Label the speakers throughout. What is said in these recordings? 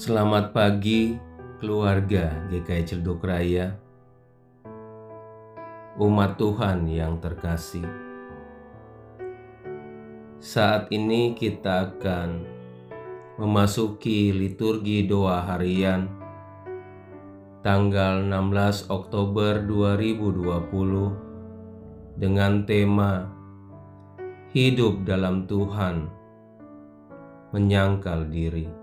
Speaker 1: Selamat pagi keluarga GKI Cilduk Raya Umat Tuhan yang terkasih Saat ini kita akan memasuki liturgi doa harian tanggal 16 Oktober 2020 dengan tema Hidup dalam Tuhan menyangkal diri.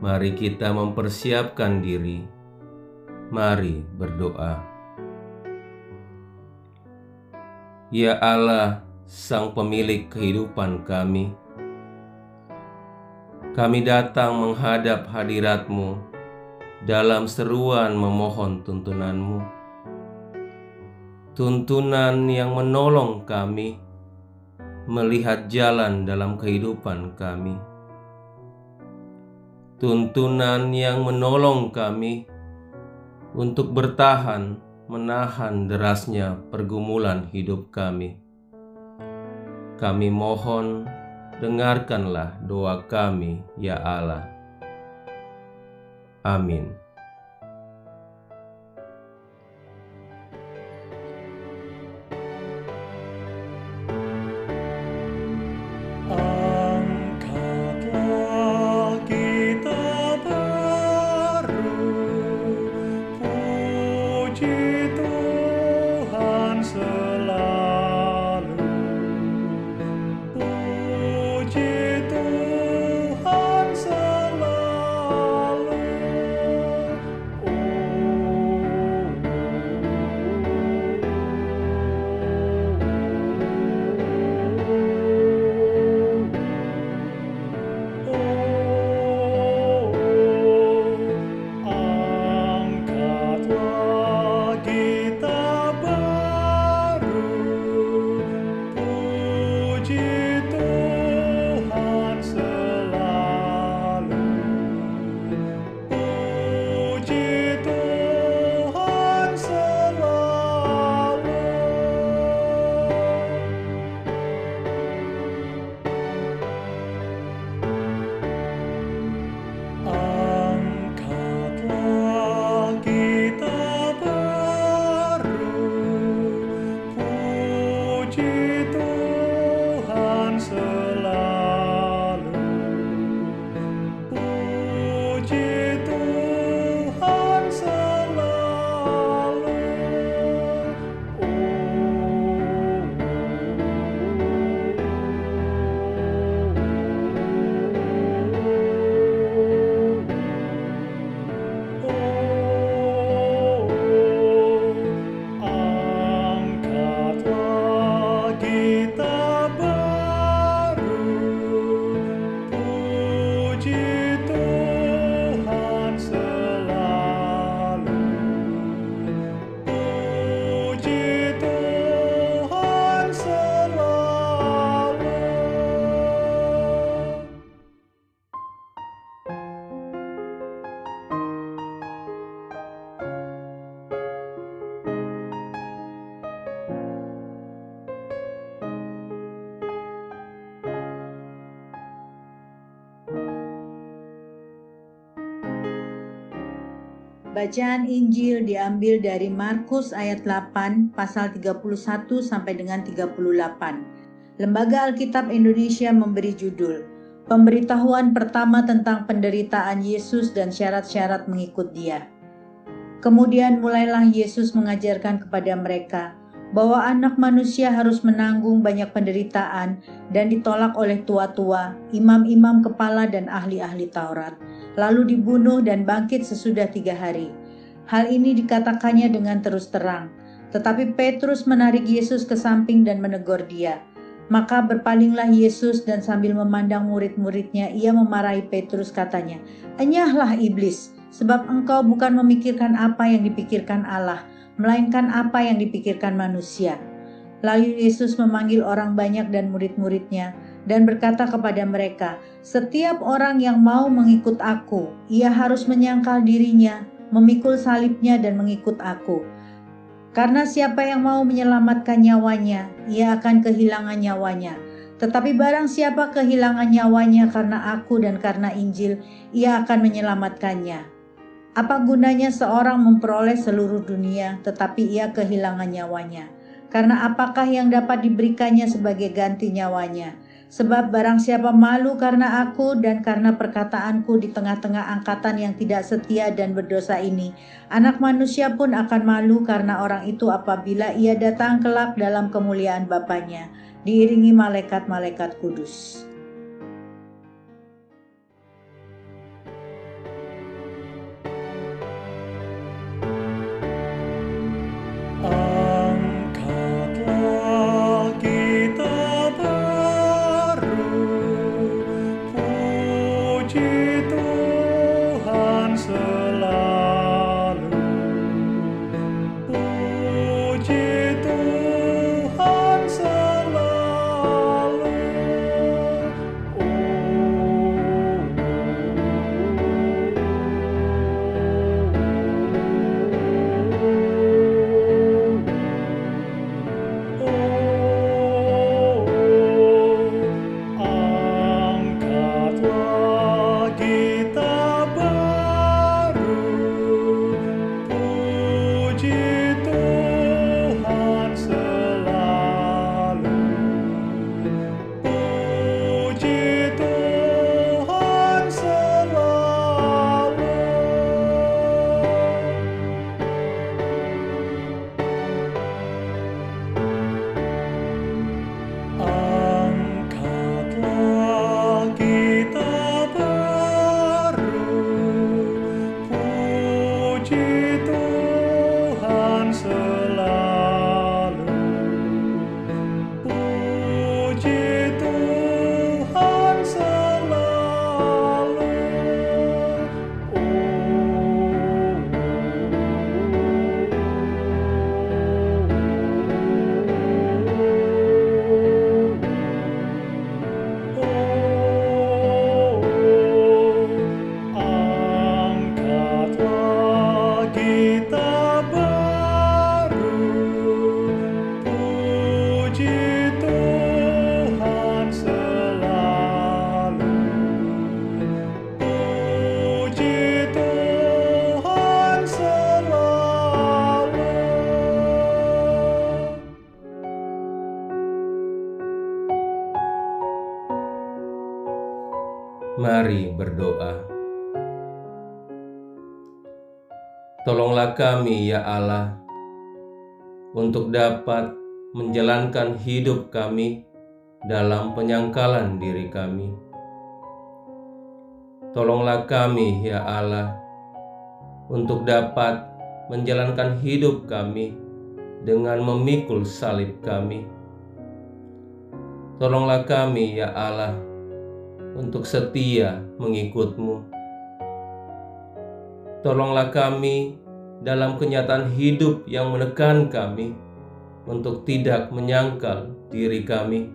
Speaker 1: Mari kita mempersiapkan diri. Mari berdoa. Ya Allah, Sang Pemilik kehidupan kami, kami datang menghadap hadiratmu dalam seruan memohon tuntunanmu. Tuntunan yang menolong kami melihat jalan dalam kehidupan kami tuntunan yang menolong kami untuk bertahan menahan derasnya pergumulan hidup kami. Kami mohon, dengarkanlah doa kami, ya Allah. Amin.
Speaker 2: Bacaan Injil diambil dari Markus ayat 8 pasal 31 sampai dengan 38. Lembaga Alkitab Indonesia memberi judul Pemberitahuan pertama tentang penderitaan Yesus dan syarat-syarat mengikut Dia. Kemudian mulailah Yesus mengajarkan kepada mereka bahwa anak manusia harus menanggung banyak penderitaan dan ditolak oleh tua-tua, imam-imam kepala dan ahli-ahli Taurat lalu dibunuh dan bangkit sesudah tiga hari. Hal ini dikatakannya dengan terus terang, tetapi Petrus menarik Yesus ke samping dan menegur dia. Maka berpalinglah Yesus dan sambil memandang murid-muridnya, ia memarahi Petrus katanya, Enyahlah iblis, sebab engkau bukan memikirkan apa yang dipikirkan Allah, melainkan apa yang dipikirkan manusia. Lalu Yesus memanggil orang banyak dan murid-muridnya, dan berkata kepada mereka, "Setiap orang yang mau mengikut Aku, ia harus menyangkal dirinya, memikul salibnya, dan mengikut Aku. Karena siapa yang mau menyelamatkan nyawanya, ia akan kehilangan nyawanya.
Speaker 1: Tetapi barang siapa kehilangan nyawanya karena aku dan karena Injil, ia akan menyelamatkannya. Apa gunanya seorang memperoleh seluruh dunia tetapi ia kehilangan nyawanya? Karena apakah yang dapat diberikannya sebagai ganti nyawanya? Sebab barang siapa malu karena aku dan karena perkataanku di tengah-tengah angkatan yang tidak setia dan berdosa ini, anak manusia pun akan malu karena orang itu apabila ia datang kelak dalam kemuliaan Bapaknya, diiringi malaikat-malaikat kudus.
Speaker 3: Mari berdoa. Tolonglah kami, ya Allah, untuk dapat menjalankan hidup kami dalam penyangkalan diri kami. Tolonglah kami, ya Allah, untuk dapat menjalankan hidup kami dengan memikul salib kami. Tolonglah kami, ya Allah, untuk setia mengikutmu. Tolonglah kami dalam kenyataan hidup yang menekan kami untuk tidak menyangkal diri kami.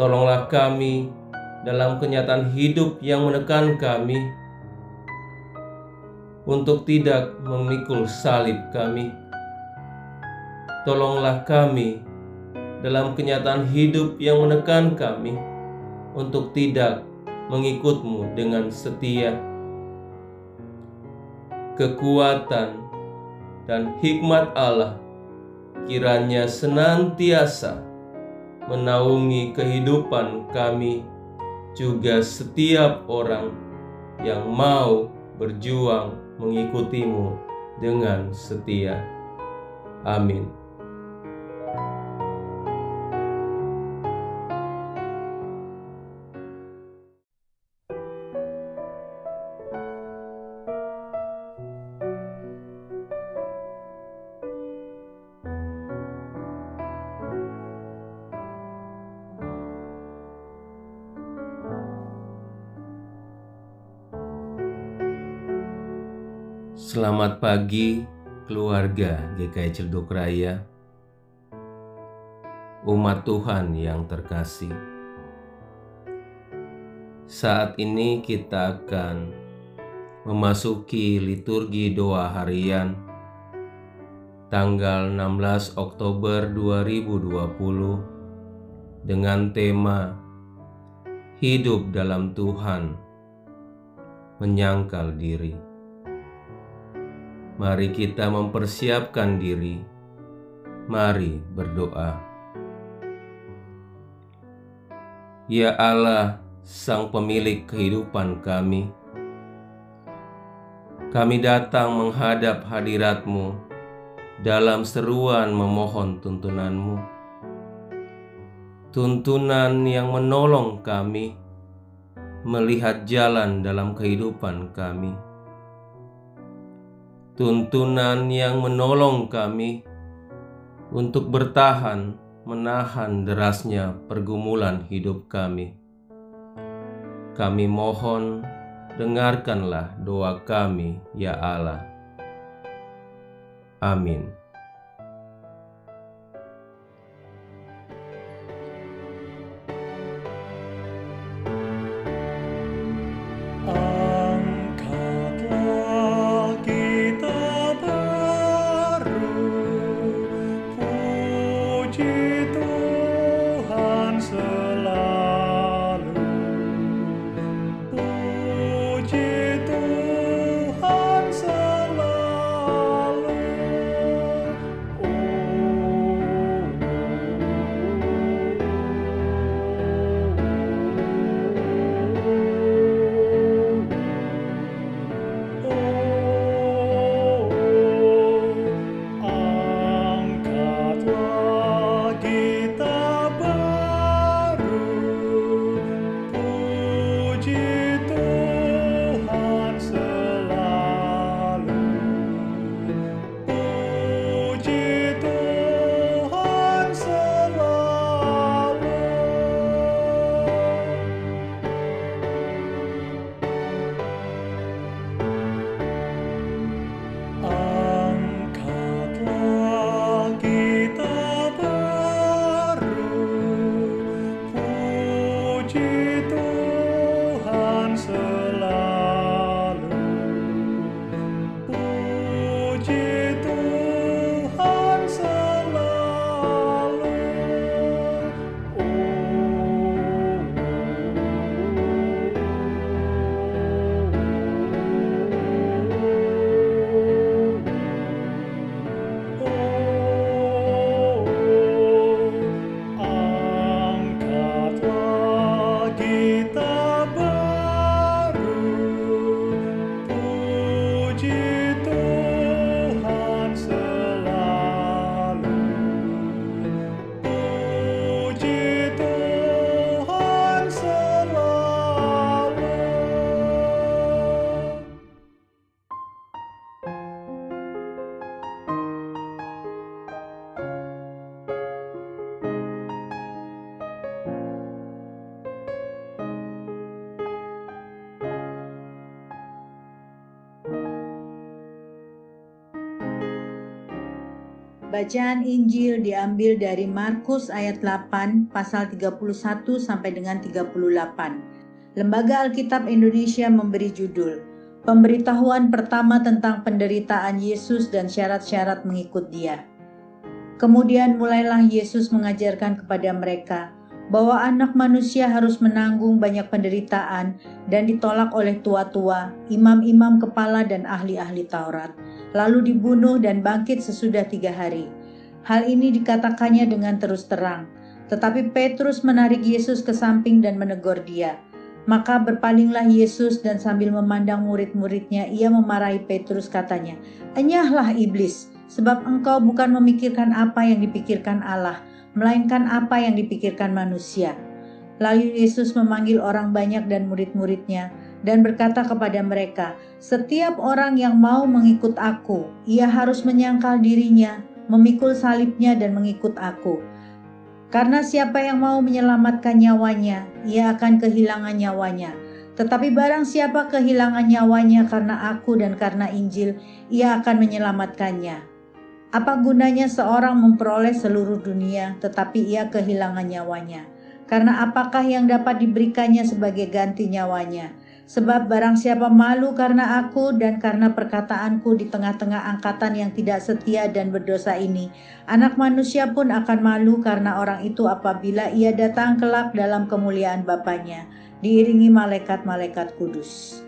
Speaker 3: Tolonglah kami dalam kenyataan hidup yang menekan kami untuk tidak memikul salib kami. Tolonglah kami dalam kenyataan hidup yang menekan kami untuk tidak mengikutmu dengan setia. Kekuatan dan hikmat Allah kiranya senantiasa menaungi kehidupan kami, juga setiap orang yang mau berjuang mengikutimu dengan setia. Amin. Selamat pagi keluarga GKI Cilduk Raya Umat Tuhan yang terkasih Saat ini kita akan memasuki liturgi doa harian tanggal 16 Oktober 2020
Speaker 1: dengan tema Hidup dalam Tuhan, menyangkal diri. Mari kita mempersiapkan diri. Mari berdoa. Ya Allah, Sang Pemilik kehidupan kami, kami datang menghadap hadiratmu dalam seruan memohon tuntunanmu. Tuntunan yang menolong kami melihat jalan dalam kehidupan kami. Tuntunan yang menolong kami untuk bertahan menahan derasnya pergumulan hidup kami. Kami mohon dengarkanlah doa kami, ya Allah. Amin.
Speaker 2: Bacaan Injil diambil dari Markus ayat 8 pasal 31 sampai dengan 38. Lembaga Alkitab Indonesia memberi judul Pemberitahuan pertama tentang penderitaan Yesus dan syarat-syarat mengikut Dia. Kemudian mulailah Yesus mengajarkan kepada mereka bahwa anak manusia harus menanggung banyak penderitaan dan ditolak oleh tua-tua, imam-imam kepala dan ahli-ahli Taurat lalu dibunuh dan bangkit sesudah tiga hari. Hal ini dikatakannya dengan terus terang, tetapi Petrus menarik Yesus ke samping dan menegur dia. Maka berpalinglah Yesus dan sambil memandang murid-muridnya, ia memarahi Petrus katanya, Enyahlah iblis, sebab engkau bukan memikirkan apa yang dipikirkan Allah, melainkan apa yang dipikirkan manusia. Lalu Yesus memanggil orang banyak dan murid-muridnya, dan berkata kepada mereka, "Setiap orang yang mau mengikut Aku, ia harus menyangkal dirinya, memikul salibnya, dan mengikut Aku. Karena siapa yang mau menyelamatkan nyawanya, ia akan kehilangan nyawanya." Tetapi barang siapa kehilangan nyawanya karena aku dan karena Injil, ia akan menyelamatkannya. Apa gunanya seorang memperoleh seluruh dunia tetapi ia kehilangan nyawanya? Karena apakah yang dapat diberikannya sebagai ganti nyawanya?
Speaker 1: Sebab barang siapa malu karena aku dan karena perkataanku di tengah-tengah angkatan yang tidak setia dan berdosa ini, anak manusia pun akan malu karena orang itu apabila ia datang kelak dalam kemuliaan Bapaknya, diiringi malaikat-malaikat kudus.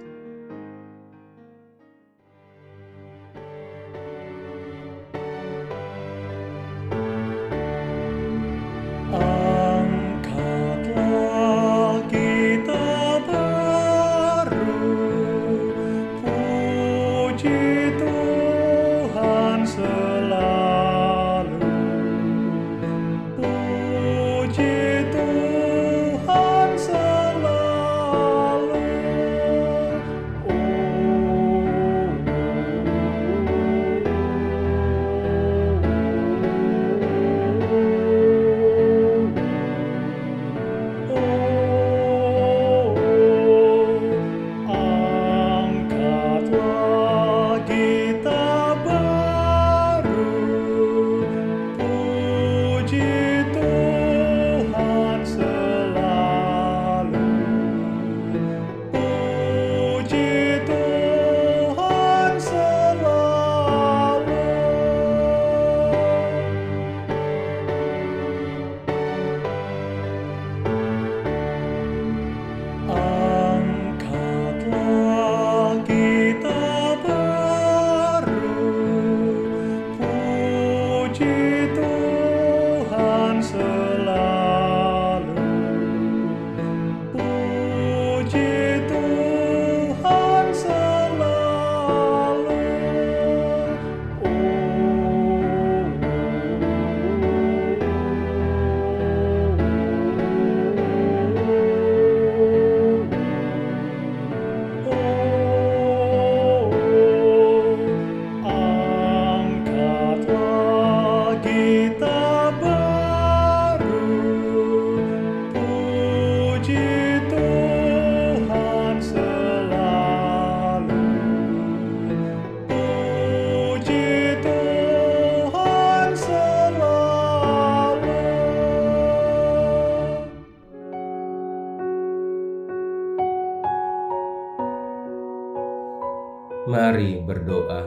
Speaker 3: Berdoa.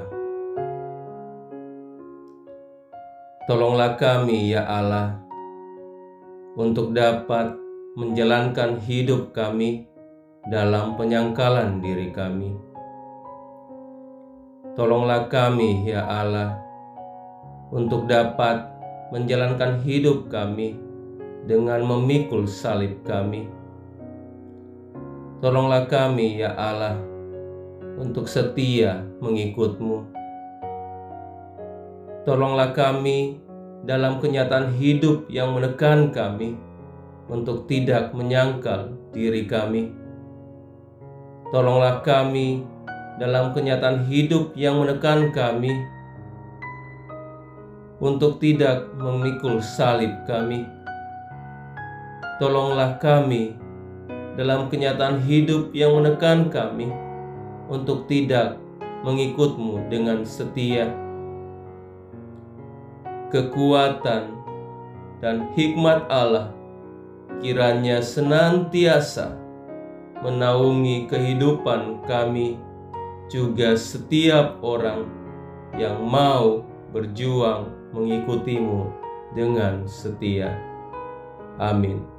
Speaker 3: Tolonglah kami, ya Allah, untuk dapat menjalankan hidup kami dalam penyangkalan diri kami. Tolonglah kami, ya Allah, untuk dapat menjalankan hidup kami dengan memikul salib kami. Tolonglah kami, ya Allah untuk setia mengikutmu. Tolonglah kami dalam kenyataan hidup yang menekan kami untuk tidak menyangkal diri kami. Tolonglah kami dalam kenyataan hidup yang menekan kami untuk tidak memikul salib kami. Tolonglah kami dalam kenyataan hidup yang menekan kami untuk tidak mengikutmu dengan setia. Kekuatan dan hikmat Allah kiranya senantiasa menaungi kehidupan kami, juga setiap orang yang mau berjuang mengikutimu dengan setia. Amin.